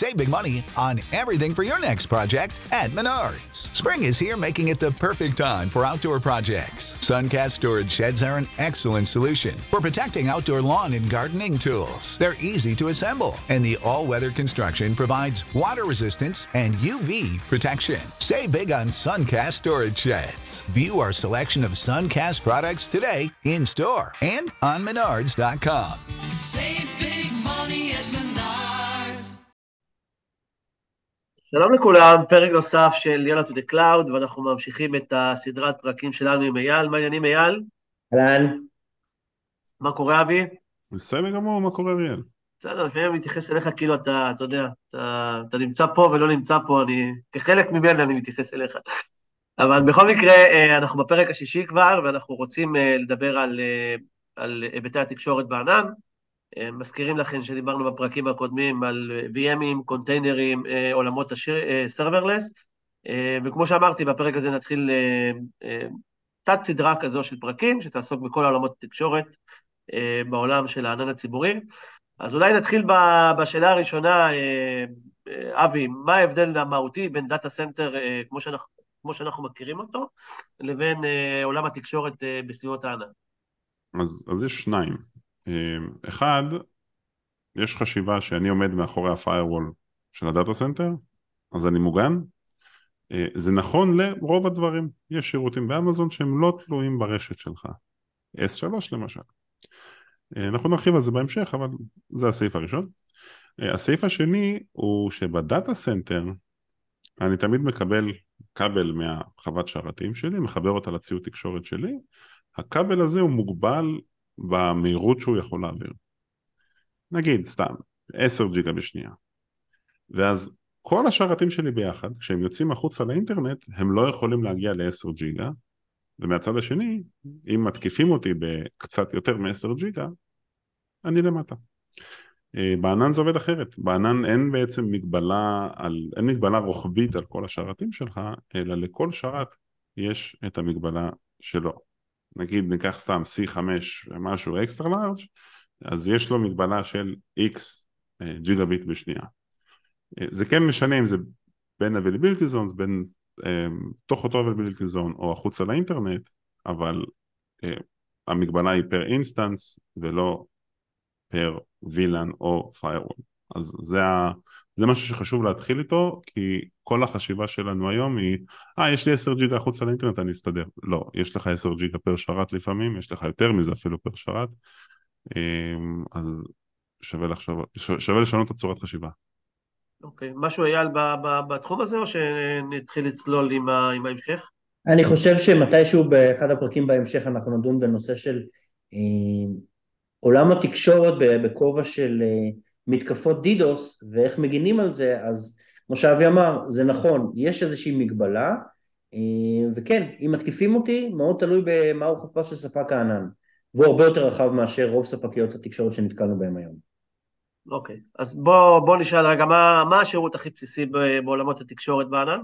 Save big money on everything for your next project at Menards. Spring is here, making it the perfect time for outdoor projects. Suncast storage sheds are an excellent solution for protecting outdoor lawn and gardening tools. They're easy to assemble, and the all weather construction provides water resistance and UV protection. Save big on Suncast storage sheds. View our selection of Suncast products today in store and on Menards.com. Save שלום לכולם, פרק נוסף של יאללה to the cloud, ואנחנו ממשיכים את הסדרת פרקים שלנו עם אייל. מה העניינים אייל? אהלן. מה קורה אבי? בסדר גמור, מה קורה אריאל? בסדר, לפעמים אני מתייחס אליך כאילו אתה, אתה יודע, אתה, אתה נמצא פה ולא נמצא פה, אני, כחלק ממני אני מתייחס אליך. אבל בכל מקרה, אה, אנחנו בפרק השישי כבר, ואנחנו רוצים אה, לדבר על, אה, על היבטי התקשורת בענן. אה, מזכירים לכם שדיברנו בפרקים הקודמים על VM ים, containerים, אה, עולמות ה serverless, וכמו שאמרתי, בפרק הזה נתחיל אה, אה, תת סדרה כזו של פרקים, שתעסוק בכל עולמות התקשורת אה, בעולם של הענן הציבורי. אז אולי נתחיל בשאלה הראשונה, אה, אה, אבי, מה ההבדל המהותי בין data center, אה, כמו שאנחנו, כמו שאנחנו מכירים אותו, לבין אה, עולם התקשורת אה, בסביבות הענן? אז, אז יש שניים. אה, אחד, יש חשיבה שאני עומד מאחורי ה-firewall של ה data center, אז אני מוגן. אה, זה נכון לרוב הדברים. יש שירותים באמזון שהם לא תלויים ברשת שלך. S3 למשל. אה, אנחנו נרחיב על זה בהמשך, אבל זה הסעיף הראשון. אה, הסעיף השני הוא שב data center אני תמיד מקבל כבל מהחוות שרתים שלי, מחבר אותה לציוד תקשורת שלי, הכבל הזה הוא מוגבל במהירות שהוא יכול להעביר. נגיד, סתם, 10 ג'יגה בשנייה. ואז כל השרתים שלי ביחד, כשהם יוצאים החוצה לאינטרנט, הם לא יכולים להגיע ל-10 ג'יגה, ומהצד השני, אם מתקיפים אותי בקצת יותר מ-10 ג'יגה, אני למטה. אה, בענן זה עובד אחרת, בענן אין בעצם מגבלה, על, אין מגבלה רוחבית על כל השרתים שלך, אלא לכל שרת יש את המגבלה שלו. נגיד ניקח סתם C5 ומשהו אקסטרה לארג', אז יש לו מגבלה של X אה, ג'יגה ביט בשנייה. אה, זה כן משנה אם זה בין availability zones, בין אה, תוך אותו availability zone או החוצה לאינטרנט, אבל אה, המגבלה היא per instance ולא per VLAN או firewall. אז זה, זה משהו שחשוב להתחיל איתו, כי כל החשיבה שלנו היום היא, אה, יש לי 10 ג'יגה החוצה לאינטרנט, אני אסתדר. לא, יש לך 10 ג'יגה per שרת לפעמים, יש לך יותר מזה אפילו per שרת, אמ, אז שווה לחשוב, שווה לשנות את הצורת חשיבה. אוקיי, משהו אייל בתחום הזה, או שנתחיל לצלול עם ה- עם ההמשך? אני חושב שמתישהו באחד הפרקים בהמשך אנחנו נדון בנושא של אה, עולם התקשורת בכובע של אה, מתקפות דידוס ואיך מגינים על זה, אז כמו שאבי אמר, זה נכון, יש איזושהי מגבלה, אה, וכן, אם מתקיפים אותי, מאוד תלוי במהו חופה של ספק הענן, והוא הרבה יותר רחב מאשר רוב ספקיות התקשורת שנתקלנו בהם היום. אוקיי, אז בוא, בוא נשאל רגע, מה, מה השירות הכי בסיסי בעולמות התקשורת בענן?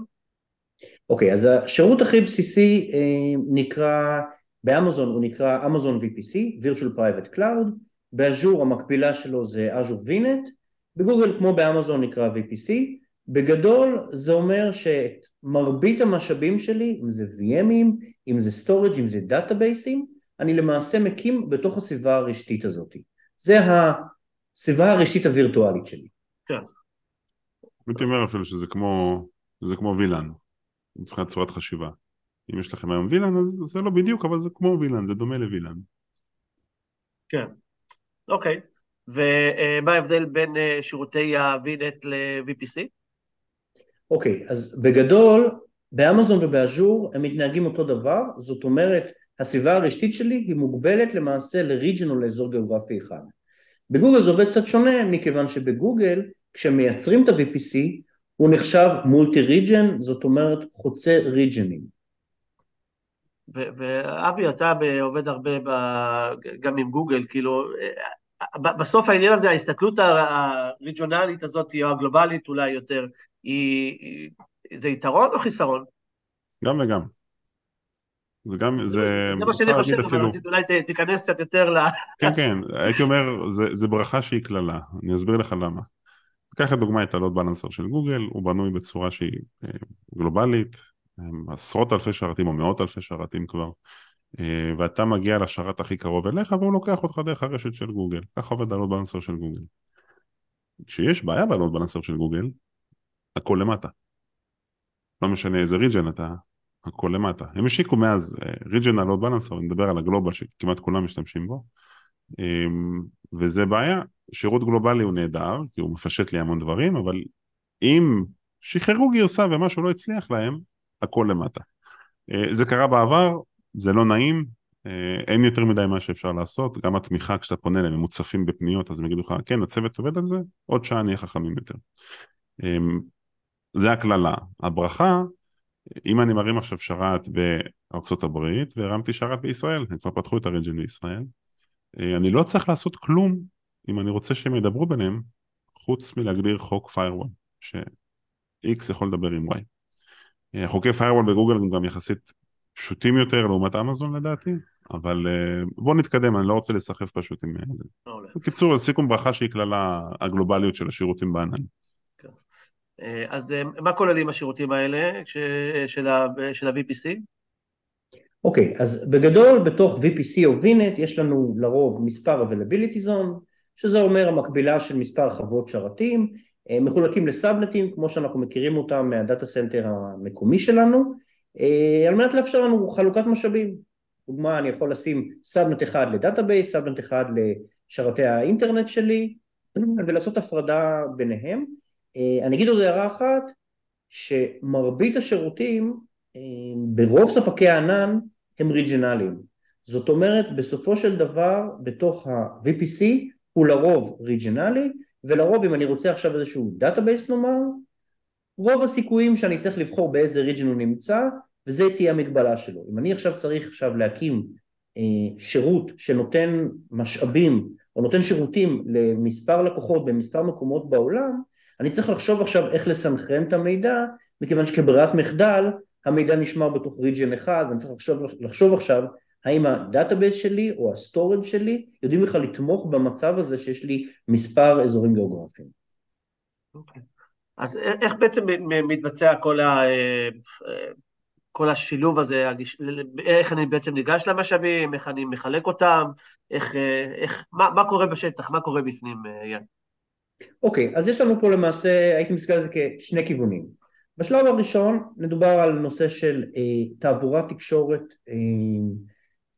אוקיי, אז השירות הכי בסיסי אה, נקרא, באמזון הוא נקרא אמזון VPC, virtual private cloud, באז'ור המקבילה שלו זה Azure VNet, בגוגל כמו באמזון נקרא VPC, בגדול זה אומר שאת מרבית המשאבים שלי, אם זה VMים, אם זה storage, אם זה דאטאבייסים, אני למעשה מקים בתוך הסביבה הרשתית הזאת. זה הסביבה הרשתית הווירטואלית שלי. הייתי אומר אפילו שזה כמו, זה כמו וילן, מבחינת צורת חשיבה. אם יש לכם היום וילן, אז זה לא בדיוק, אבל זה כמו וילן, זה דומה לווילן. כן, אוקיי. ומה ההבדל בין אה, שירותי ה-VNet ל-VPC? אוקיי, אז בגדול, באמזון ובאז'ור הם מתנהגים אותו דבר, זאת אומרת, הסביבה הרשתית שלי היא מוגבלת למעשה ל-region או לאזור גיאוגרפי אחד. בגוגל זה עובד קצת שונה, מכיוון שבגוגל, כשמייצרים את ה-VPC, הוא נחשב מולטי ריג'ן, זאת אומרת חוצה ריג'נים. ואבי, אתה עובד הרבה ב- גם עם גוגל, כאילו, אה, בסוף העניין הזה, ההסתכלות הריג'ונלית הזאת, או הגלובלית אולי יותר, היא, היא- זה יתרון או חיסרון? גם וגם. זה גם, זה... זה מה שאני חושב, אבל רציתי אולי תיכנס קצת יותר ל... כן, כן, הייתי אומר, זה, זה ברכה שהיא קללה, אני אסביר לך למה. קח לדוגמה את הלוד בלנסר של גוגל, הוא בנוי בצורה שהיא אה, גלובלית, עשרות אלפי שרתים או מאות אלפי שרתים כבר, אה, ואתה מגיע לשרת הכי קרוב אליך והוא לוקח אותך דרך הרשת של גוגל, ככה עובד הלוד בלנסר של גוגל. כשיש בעיה בלוד בלנסר של גוגל, הכל למטה. לא משנה איזה ריג'ן אתה, הכל למטה. הם השיקו מאז ריג'ן הלוד בלנסר, אני מדבר על הגלובל שכמעט כולם משתמשים בו, אמ, וזה בעיה. שירות גלובלי הוא נהדר, כי הוא מפשט לי המון דברים, אבל אם שחררו גרסה ומשהו לא הצליח להם, הכל למטה. אה, זה קרה בעבר, זה לא נעים, אה, אין יותר מדי מה שאפשר לעשות, גם התמיכה כשאתה פונה אליהם, הם מוצפים בפניות, אז הם יגידו לך, כן, הצוות עובד על זה, עוד שעה נהיה חכמים יותר. אמ, זה הקללה. הברכה, אם אני מרים עכשיו שרת בארצות הברית והרמתי שרת בישראל, הם כבר פתחו את הריג'ן בישראל, אה, אני לא צריך לעשות כלום אם אני רוצה שהם ידברו ביניהם, חוץ מלהגדיר חוק firewall, ש-X יכול לדבר עם Y. אה, חוקי firewall בגוגל הם גם יחסית פשוטים יותר לעומת אמזון לדעתי, אבל אה, בואו נתקדם, אני לא רוצה להיסחף פשוט עם זה. בקיצור, לסיכום ברכה שהיא כללה הגלובליות של השירותים בענן. כן. אז מה כוללים השירותים האלה של ה-VPC? אוקיי, okay, אז בגדול בתוך VPC או VNet יש לנו לרוב מספר availability zone, שזה אומר המקבילה של מספר חוות שרתים, אה, מחולקים ל subnetים כמו שאנחנו מכירים אותם מה data center המקומי שלנו, אה, על מנת לאפשר לנו חלוקת משאבים. דוגמה, אני יכול לשים subnet אחד ל database, subnet אחד לשרתי האינטרנט שלי, ולעשות הפרדה ביניהם. אה, אני אגיד עוד הערה אחת, שמרבית השירותים ברוב ספקי הענן הם regional ים. זאת אומרת, בסופו של דבר, בתוך ה-VPC הוא לרוב regional, ולרוב אם אני רוצה עכשיו איזשהו database נאמר, רוב הסיכויים שאני צריך לבחור באיזה region הוא נמצא, וזה תהיה המגבלה שלו. אם אני עכשיו צריך עכשיו להקים אה, שירות שנותן משאבים, או נותן שירותים למספר לקוחות במספר מקומות בעולם, אני צריך לחשוב עכשיו איך לסנכרן את המידע, מכיוון שכברירת מחדל המידע נשמר בתוך region אחד, ואני צריך לחשוב, לחשוב עכשיו האם ה database שלי או ה storage שלי יודעים בכלל לתמוך במצב הזה שיש לי מספר אזורים גיאוגרפיים. Okay. אוקיי. אז איך בעצם מתבצע כל, ה, אה, כל השילוב הזה, איך אני בעצם ניגש למשאבים, איך אני מחלק אותם, איך, אה, איך, מה, מה קורה בשטח, מה קורה בפנים, יאן? אה, אוקיי, okay, אז יש לנו פה למעשה, הייתי מסתכל על זה כשני כיוונים. בשלב הראשון מדובר על נושא של אה, תעבורת תקשורת, אה,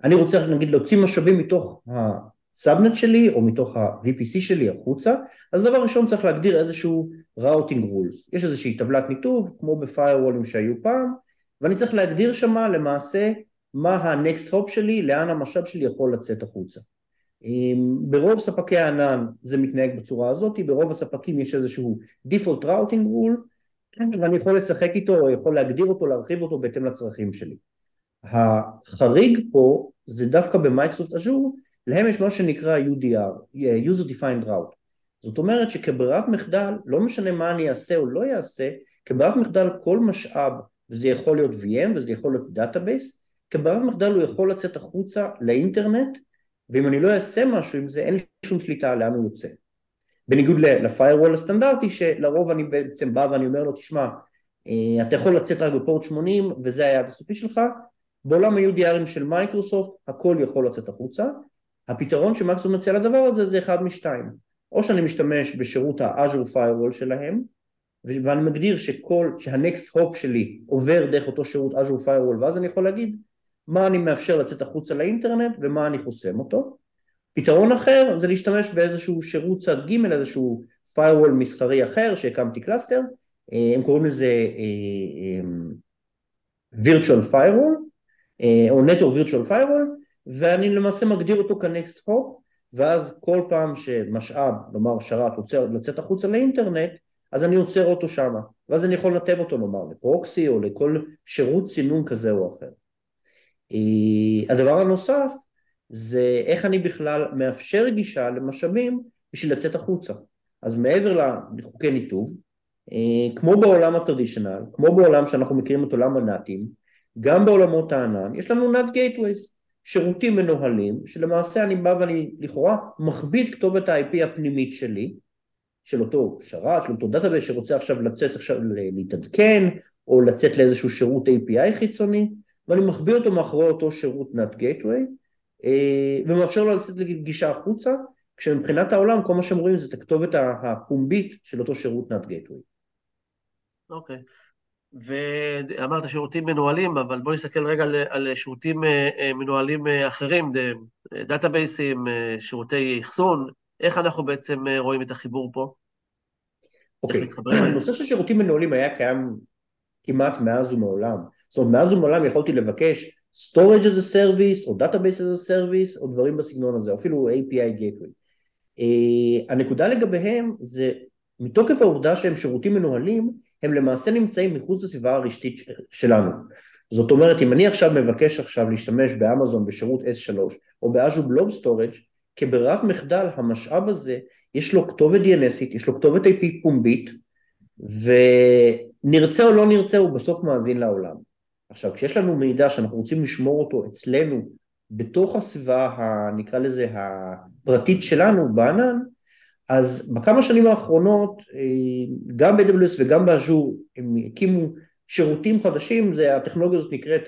אני רוצה נגיד להוציא משאבים מתוך הסאבנט שלי או מתוך ה-VPC שלי החוצה, אז דבר ראשון צריך להגדיר איזשהו routing rules, יש איזושהי טבלת ניתוב כמו ב firewall ים שהיו פעם, ואני צריך להגדיר שמה למעשה מה ה-next hop שלי, לאן המשאב שלי יכול לצאת החוצה. ברוב ספקי הענן זה מתנהג בצורה הזאת, ברוב הספקים יש איזשהו default routing rule ואני יכול לשחק איתו או יכול להגדיר אותו, להרחיב אותו בהתאם לצרכים שלי. החריג פה זה דווקא במייקרוסופט אג'ור, להם יש מה שנקרא UDR, user defined route. זאת אומרת שכברירת מחדל, לא משנה מה אני אעשה או לא אעשה, כברירת מחדל כל משאב, וזה יכול להיות VM וזה יכול להיות database, כברירת מחדל הוא יכול לצאת החוצה לאינטרנט, ואם אני לא אעשה משהו עם זה, אין לי שום שליטה לאן הוא יוצא. בניגוד ל-firewall הסטנדרטי שלרוב אני בעצם בא ואני אומר לו תשמע אה, אתה יכול לצאת רק בפורט 80 וזה היעד הסופי שלך בעולם ה-UDR ים של מייקרוסופט הכל יכול לצאת החוצה. הפתרון שמייקרוסופט מציע לדבר הזה זה אחד משתיים. או שאני משתמש בשירות ה-Azure Firewall שלהם ואני מגדיר שכל, שה-next hop שלי עובר דרך אותו שירות Azure Firewall ואז אני יכול להגיד מה אני מאפשר לצאת החוצה לאינטרנט ומה אני חוסם אותו. פתרון אחר זה להשתמש באיזשהו שירות צד ג' איזשהו firewall מסחרי אחר שהקמתי cluster, אה, הם קוראים לזה אה, אה, virtual firewall או network virtual firewall ואני למעשה מגדיר אותו כ-next hop ואז כל פעם שמשאב, נאמר שרת, רוצה לצאת החוצה לאינטרנט אז אני עוצר אותו שם ואז אני יכול לנתב אותו נאמר לפרוקסי או לכל שירות צינון כזה או אחר. הדבר הנוסף זה איך אני בכלל מאפשר גישה למשאבים בשביל לצאת החוצה. אז מעבר לחוקי ניתוב, אה, כמו בעולם ה traditional, כמו בעולם שאנחנו מכירים את עולם ה NAT ים, גם בעולמות הענן יש לנו NAT gateways, שירותים מנוהלים, שלמעשה אני בא ואני לכאורה מחביא כתובת ה-IP הפנימית שלי, של אותו שרת, של אותו database שרוצה עכשיו לצאת עכשיו להתעדכן, או לצאת לאיזשהו שירות API חיצוני, ואני מחביא אותו מאחורי אותו שירות Gateway, אה, ומאפשר לו לצאת לגישה החוצה, כשמבחינת העולם כל מה שהם רואים זה את הכתובת הפומבית של אותו שירות NAT Gateway. אוקיי. Okay. ואמרת שירותים מנוהלים, אבל בוא נסתכל רגע על, על שירותים אה, אה, מנוהלים אחרים, דאטאבייסים, שירותי אחסון, איך אנחנו בעצם רואים את החיבור פה? אוקיי, okay. הנושא של שירותים מנוהלים היה קיים כמעט מאז ומעולם. זאת אומרת, מאז ומעולם יכולתי לבקש storage as a service, או database as a service, או דברים בסגנון הזה, אפילו API gateway. Uh, הנקודה לגביהם זה מתוקף העובדה שהם שירותים מנוהלים, הם למעשה נמצאים מחוץ לסביבה הרשתית שלנו. זאת אומרת, אם אני עכשיו מבקש עכשיו להשתמש באמזון בשירות S3 או ב Azure Blob Storage, כברירת מחדל המשאב הזה יש לו כתובת DNS ית, יש לו כתובת IP פומבית, ונרצה או לא נרצה הוא בסוף מאזין לעולם. עכשיו, כשיש לנו מידע שאנחנו רוצים לשמור אותו אצלנו, בתוך הסביבה, נקרא לזה, הפרטית שלנו, בענן, אז בכמה שנים האחרונות, אה, גם ב-AWS וגם באז'ור, הם הקימו שירותים חדשים, זה, הטכנולוגיה הזאת נקראת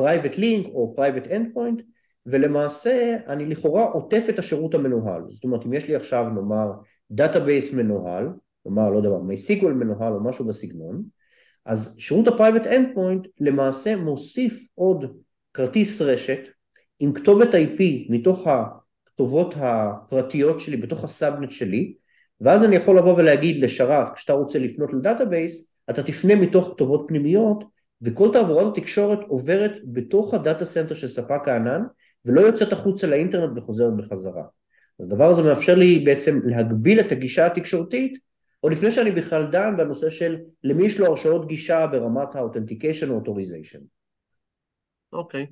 Private Link או Private Endpoint, ולמעשה אני לכאורה עוטף את השירות המנוהל. זאת אומרת, אם יש לי עכשיו, נאמר, database מנוהל, נאמר, לא יודע מה, MySQL מנוהל או משהו בסגנון, אז שירות ה-Private Endpoint למעשה מוסיף עוד כרטיס רשת עם כתובת IP מתוך הכתובות הפרטיות שלי בתוך ה subnet שלי ואז אני יכול לבוא ולהגיד לשרת כשאתה רוצה לפנות ל database אתה תפנה מתוך כתובות פנימיות וכל תעבורת התקשורת עוברת בתוך ה data center של ספק הענן ולא יוצאת החוצה לאינטרנט וחוזרת בחזרה. הדבר הזה מאפשר לי בעצם להגביל את הגישה התקשורתית עוד לפני שאני בכלל דן בנושא של למי יש לו הרשאות גישה ברמת ה-authentication או authorization. אוקיי,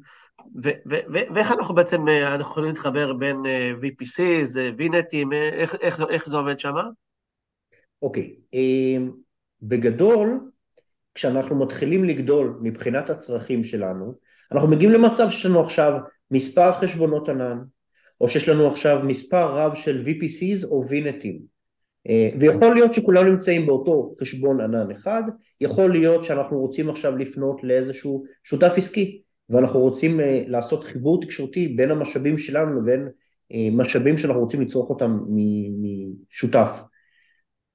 ואיך אנחנו בעצם, אה, אנחנו יכולים להתחבר בין אה, VPCs, VNetים, אה, איך, איך, איך זה עובד שם? אוקיי, בגדול, כשאנחנו מתחילים לגדול מבחינת הצרכים שלנו, אנחנו מגיעים למצב שיש לנו עכשיו מספר חשבונות ענן, או שיש לנו עכשיו מספר רב של VPCs או VNetים. ויכול להיות שכולם נמצאים באותו חשבון ענן אחד, יכול להיות שאנחנו רוצים עכשיו לפנות לאיזשהו שותף עסקי ואנחנו רוצים אה, לעשות חיבור תקשורתי בין המשאבים שלנו לבין אה, משאבים שאנחנו רוצים לצרוך אותם משותף.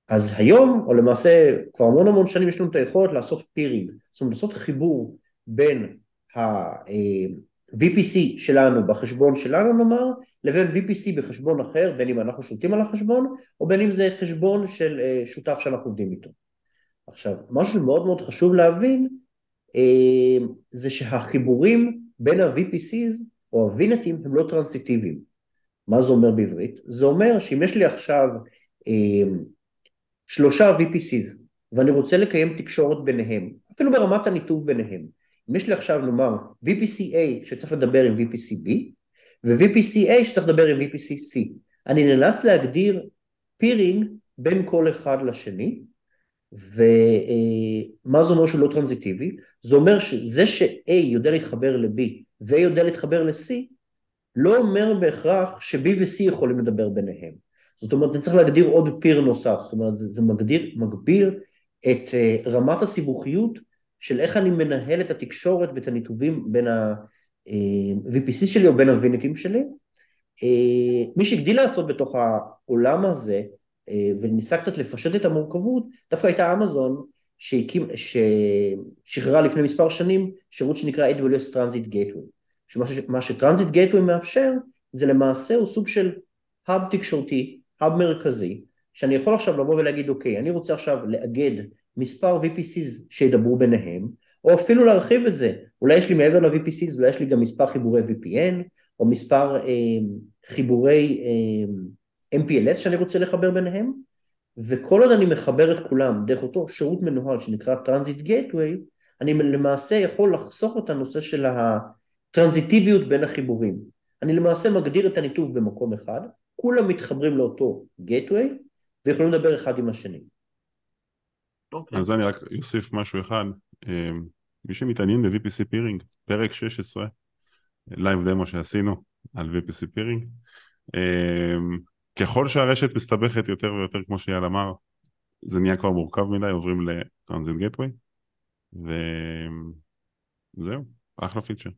אז היום, או למעשה כבר המון המון שנים יש לנו את היכולת לעשות פירינג, זאת אומרת לעשות חיבור בין ה-VPC שלנו בחשבון שלנו נאמר, לבין VPC בחשבון אחר, בין אם אנחנו שולטים על החשבון, או בין אם זה חשבון של אה, שותף שאנחנו עובדים איתו. עכשיו, משהו שמאוד מאוד חשוב להבין, אה, זה שהחיבורים בין ה-VPCs או ה-VNetים הם לא טרנסיטיביים. מה זה אומר בעברית? זה אומר שאם יש לי עכשיו אה, שלושה VPCs ואני רוצה לקיים תקשורת ביניהם, אפילו ברמת הניתוב ביניהם, אם יש לי עכשיו נאמר VPC-A שצריך לדבר עם VPC-B, ו-VPC-A שצריך לדבר עם VPC-C. אני נאלץ להגדיר פירינג בין כל אחד לשני, ומה זה אומר שהוא לא טרנזיטיבי? זה אומר שזה ש-A יודע להתחבר ל-B ו-A יודע להתחבר ל-C, לא אומר בהכרח ש-B ו-C יכולים לדבר ביניהם. זאת אומרת, אני צריך להגדיר עוד פיר נוסף, זאת אומרת, זה, זה מגדיר, מגביר את uh, רמת הסיבוכיות של איך אני מנהל את התקשורת ואת הניתובים בין ה... VPC שלי או בין הוויניטים שלי. אה, מי שהגדיל לעשות בתוך העולם הזה אה, וניסה קצת לפשט את המורכבות, דווקא הייתה אמזון שהקים, ששחררה לפני מספר שנים שירות שנקרא AWS Transit Gateway. שמה שטרנזיט גייטווי מאפשר זה למעשה הוא סוג של האב תקשורתי, האב מרכזי, שאני יכול עכשיו לבוא ולהגיד אוקיי, אני רוצה עכשיו לאגד מספר VPCs שידברו ביניהם, או אפילו להרחיב את זה, אולי יש לי מעבר ל-VPCs, אולי יש לי גם מספר חיבורי VPN, או מספר אה, חיבורי אה, MPLS שאני רוצה לחבר ביניהם, וכל עוד אני מחבר את כולם דרך אותו שירות מנוהל שנקרא Transit Gateway, אני למעשה יכול לחסוך את הנושא של הטרנזיטיביות בין החיבורים. אני למעשה מגדיר את הניתוב במקום אחד, כולם מתחברים לאותו Gateway, ויכולים לדבר אחד עם השני. Okay. אוקיי. אז אני רק אוסיף משהו אחד. אה, מי שמתעניין ב-VPC peering, פרק 16, live demo שעשינו על VPC peering, ככל שהרשת מסתבכת יותר ויותר, כמו שאייל אמר, זה נהיה כבר מורכב מדי, עוברים ל transit gateway, וזהו, אחלה פיצ'ר.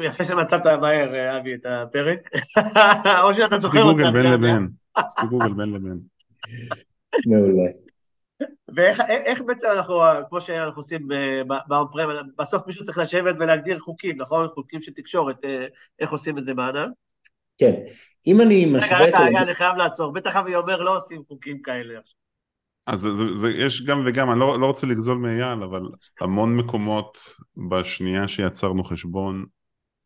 יפה שמצאת מהר, אה, אבי, את הפרק. או שאתה זוכר עשיתי אותם. גוגל בין לבין, עשיתי גוגל בין לבין. מעולה. ואיך איך בעצם אנחנו, כמו שאנחנו עושים באון-פרם, בסוף מישהו צריך לשבת ולהגדיר חוקים, נכון? חוקים של תקשורת, אה, איך עושים את זה בענן? כן, אם אני רגע, משווה... רגע, את ה- רגע, אני חייב לעצור. בטח אבי אומר, לא עושים חוקים כאלה. אז זה, זה, זה, יש גם וגם, אני לא, לא רוצה לגזול מאייל, אבל המון מקומות בשנייה שיצרנו חשבון,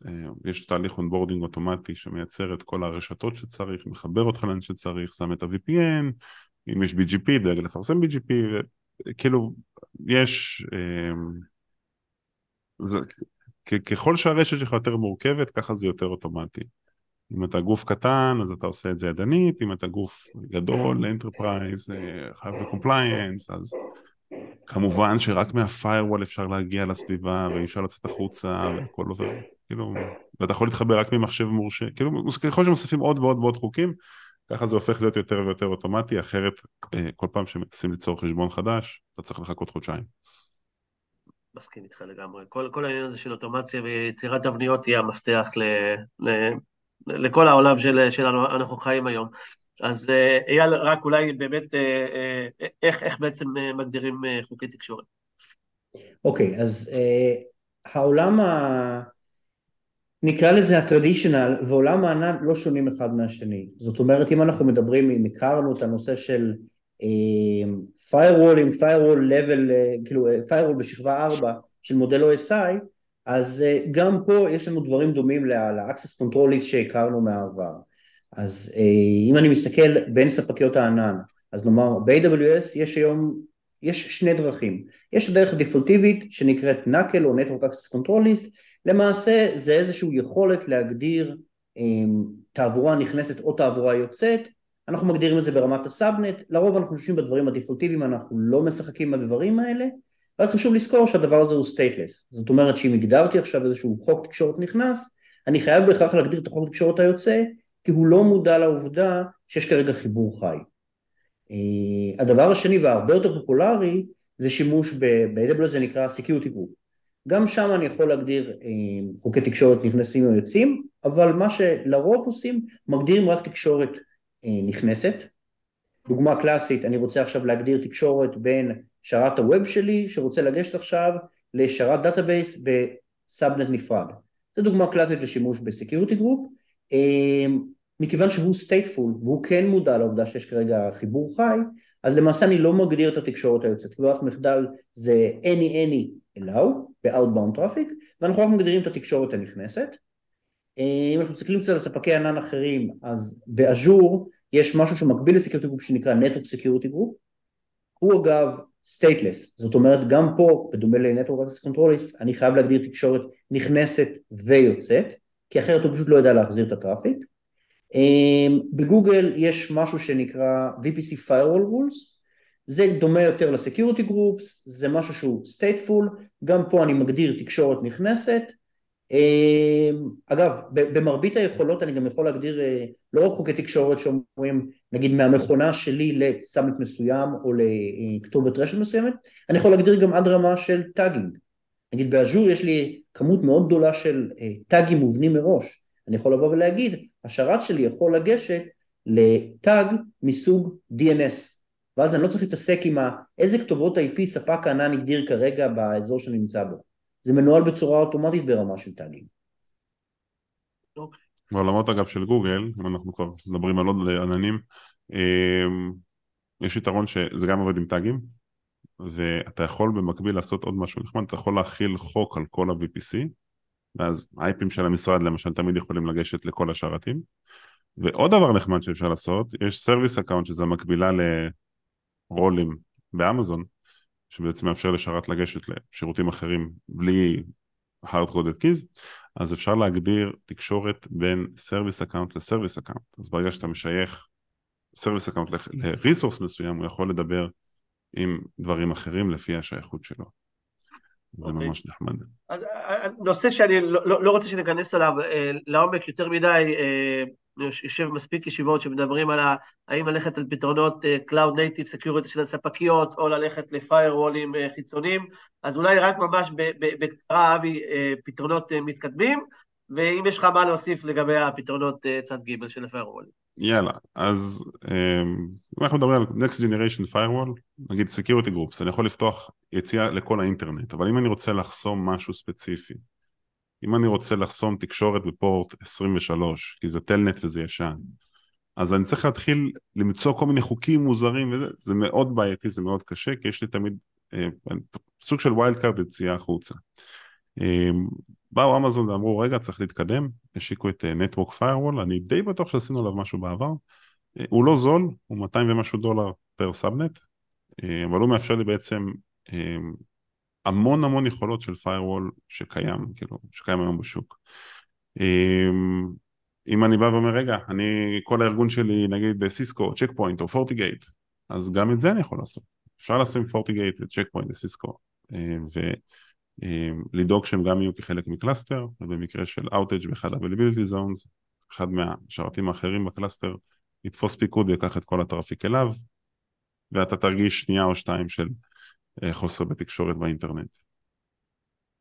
אה, יש תהליך onboarding אוטומטי שמייצר את כל הרשתות שצריך, מחבר אותך לאן שצריך, שם את ה-VPN, אם יש BGP, דואג לפרסם BGP, וכאילו, יש... אה, זה, ככל שהרשת שלך יותר מורכבת, ככה זה יותר אוטומטי. אם אתה גוף קטן, אז אתה עושה את זה ידנית, אם אתה גוף גדול, enterprise, אה, חייב ב compliance, אז כמובן שרק מהפיירוול אפשר להגיע לסביבה, ואי אפשר לצאת החוצה, והכל עובר, כאילו, ואתה יכול להתחבר רק ממחשב מורשה, כאילו, ככל שמוסיפים עוד ועוד ועוד חוקים, ככה זה הופך להיות יותר ויותר אוטומטי, אחרת אה, כל פעם שמנסים ליצור חשבון חדש, אתה צריך לחכות חודשיים. מסכים איתך לגמרי. כל, כל העניין הזה של אוטומציה ויצירת תבניות יהיה המפתח ל, ל, לכל העולם של, שלנו, אנחנו חיים היום. אז אה, אייל, רק אולי באמת, אה, אה, איך, איך בעצם מגדירים חוקי תקשורת? אוקיי, אז אה, העולם ה... נקרא לזה הטרדישיונל ועולם הענן לא שונים אחד מהשני. זאת אומרת, אם אנחנו מדברים, אם הכרנו את הנושא של אה, firewall עם firewall level, אה, כאילו firewall בשכבה 4 של מודל OSI, אז אה, גם פה יש לנו דברים דומים ל-access control שהכרנו מהעבר. אז אה, אם אני מסתכל בין ספקיות הענן, אז נאמר ב-AWS יש היום, יש שני דרכים. יש דרך default יבית שנקראת NACL או Network Access Control List, למעשה זה איזושהי יכולת להגדיר אה, תעבורה נכנסת או תעבורה יוצאת, אנחנו מגדירים את זה ברמת ה subnet, לרוב אנחנו חושבים בדברים ה default יביים, אנחנו לא משחקים בדברים האלה, רק חשוב לזכור שהדבר הזה הוא stateless, זאת אומרת שאם הגדרתי עכשיו איזשהו חוק תקשורת נכנס, אני חייב בהכרח להגדיר את החוק תקשורת היוצא, כי הוא לא מודע לעובדה שיש כרגע חיבור חי. אה, הדבר השני והרבה יותר פופולרי זה שימוש ב-AWS זה נקרא Security Group. גם שם אני יכול להגדיר אה, חוקי תקשורת נכנסים או יוצאים, אבל מה שלרוב עושים, מגדירים רק תקשורת אה, נכנסת. דוגמה קלאסית, אני רוצה עכשיו להגדיר תקשורת בין שרת הווב שלי, שרוצה לגשת עכשיו לשרת database ב subnet נפרד. זו דוגמה קלאסית לשימוש ב security group. מכיוון שהוא stateful והוא כן מודע לעובדה שיש כרגע חיבור חי, אז למעשה אני לא מגדיר את התקשורת היוצאת. ברירת מחדל זה any any allow ב-outbound traffic, ואנחנו רק מגדירים את התקשורת הנכנסת. אם אנחנו מסתכלים קצת על ספקי ענן אחרים, אז ב Azure יש משהו שמקביל ל security group שנקרא Network Security Group, הוא אגב stateless, זאת אומרת גם פה, בדומה ל-Network Access Control List, אני חייב להגדיר תקשורת נכנסת ויוצאת, כי אחרת הוא פשוט לא יודע להחזיר את ה traffic. בגוגל יש משהו שנקרא VPC Firewall Rules, זה דומה יותר ל-Security Groups, זה משהו שהוא stateful, גם פה אני מגדיר תקשורת נכנסת, אגב, במרבית היכולות אני גם יכול להגדיר לא רק חוקי תקשורת שאומרים נגיד מהמכונה שלי לסאמנט מסוים או לכתובת רשת מסוימת, אני יכול להגדיר גם עד רמה של טאגינג. נגיד באז'ור יש לי כמות מאוד גדולה של טאגים מובנים מראש, אני יכול לבוא ולהגיד השרת שלי יכול לגשת לטאג מסוג DNS, ואז אני לא צריך להתעסק עם איזה כתובות IP ספק הענן הגדיר כרגע באזור שאני נמצא בו. זה מנוהל בצורה אוטומטית ברמה של טאגים. בעולמות אגב של גוגל, אם אנחנו כבר מדברים על עוד עננים, יש יתרון שזה גם עובד עם טאגים, ואתה יכול במקביל לעשות עוד משהו נחמד, אתה יכול להחיל חוק על כל ה-VPC, ואז האייפים של המשרד למשל תמיד יכולים לגשת לכל השרתים. ועוד דבר נחמד שאפשר לעשות, יש service account שזה מקבילה לרולים באמזון, שבעצם מאפשר לשרת לגשת לשירותים אחרים בלי hard coded keys, אז אפשר להגדיר תקשורת בין service account ל-service account. אז ברגע שאתה משייך service account ל-resource מסוים, הוא יכול לדבר עם דברים אחרים לפי השייכות שלו. זה okay. ממש נחמד. אז נושא שאני לא, לא, לא רוצה שניכנס אליו אה, לעומק יותר מדי, אה, יושב מספיק ישיבות שמדברים על האם ללכת על פתרונות אה, Cloud Native Security של הספקיות, או ללכת ל-firewallים אה, חיצוניים, אז אולי רק ממש בקצרה, אבי, אה, פתרונות מתקדמים, ואם יש לך מה להוסיף לגבי הפתרונות צד ג' של ה-firewall. יאללה, אז אם אנחנו מדברים על Next Generation Firewall, נגיד Security Groups, אני יכול לפתוח יציאה לכל האינטרנט, אבל אם אני רוצה לחסום משהו ספציפי, אם אני רוצה לחסום תקשורת בפורט 23, כי זה טלנט וזה ישן, אז אני צריך להתחיל למצוא כל מיני חוקים מוזרים וזה, זה מאוד בעייתי, זה מאוד קשה, כי יש לי תמיד אה, סוג של wild card יציאה החוצה. אה, באו אמזון ואמרו רגע צריך להתקדם, השיקו את אה, Network Firewall, אני די בטוח שעשינו עליו משהו בעבר, אה, הוא לא זול, הוא 200 ומשהו דולר per subnet, אה, אבל הוא מאפשר לי בעצם אה, המון המון יכולות של firewall שקיים, כאילו, שקיים היום בשוק. אה, אם אני בא ואומר רגע, אני, כל הארגון שלי נגיד Cisco, Check Point או FortiGate, אז גם את זה אני יכול לעשות. אפשר לשים FortiGate ו Check Point ו Cisco, אה, ו... לדאוג שהם גם יהיו כחלק מ cluster, ובמקרה של outage באחד availability zones, אחד מהשרתים האחרים ב cluster יתפוס פיקוד ויקח את כל ה traffic אליו, ואתה תרגיש שנייה או שתיים של חוסר בתקשורת באינטרנט.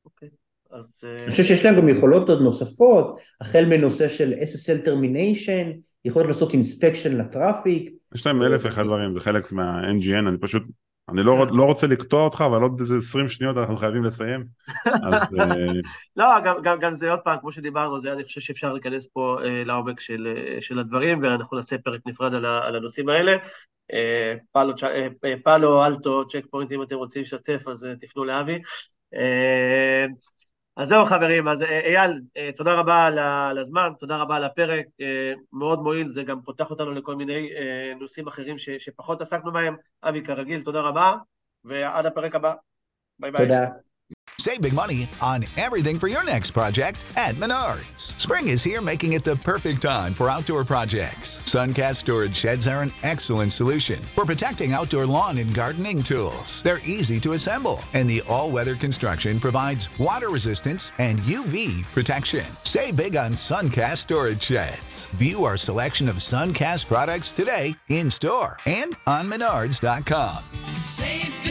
אוקיי, אז... אה, אני חושב שיש להם גם יכולות עוד נוספות, החל מנושא של SSL termination, יכולת לעשות inspection ל traffic. יש להם אלף ואחד דברים, זה חלק מה-NGN, אני פשוט, אני לא, לא רוצה לקטוע אותך, אבל עוד איזה 20 שניות אנחנו חייבים לסיים. אז אה, לא, גם, גם, גם זה עוד פעם, כמו שדיברנו, זה אני חושב שאפשר להיכנס פה אה, לעומק של, אה, של הדברים, ואנחנו נעשה פרק נפרד על, ה, על הנושאים האלה. Palo, אה, אה, Palo, Alto, Check Point, אם אתם רוצים לשתף, אז אה, תפנו לאבי. אז זהו חברים, אז אייל, תודה רבה על הזמן, תודה רבה על הפרק, מאוד מועיל, זה גם פותח אותנו לכל מיני נושאים אחרים ש, שפחות עסקנו בהם. אבי, כרגיל, תודה רבה, ועד הפרק הבא. ביי ביי. תודה. Save big money on everything for your next project at Menards. Spring is here, making it the perfect time for outdoor projects. Suncast storage sheds are an excellent solution for protecting outdoor lawn and gardening tools. They're easy to assemble, and the all weather construction provides water resistance and UV protection. Save big on Suncast storage sheds. View our selection of Suncast products today in store and on Menards.com. Save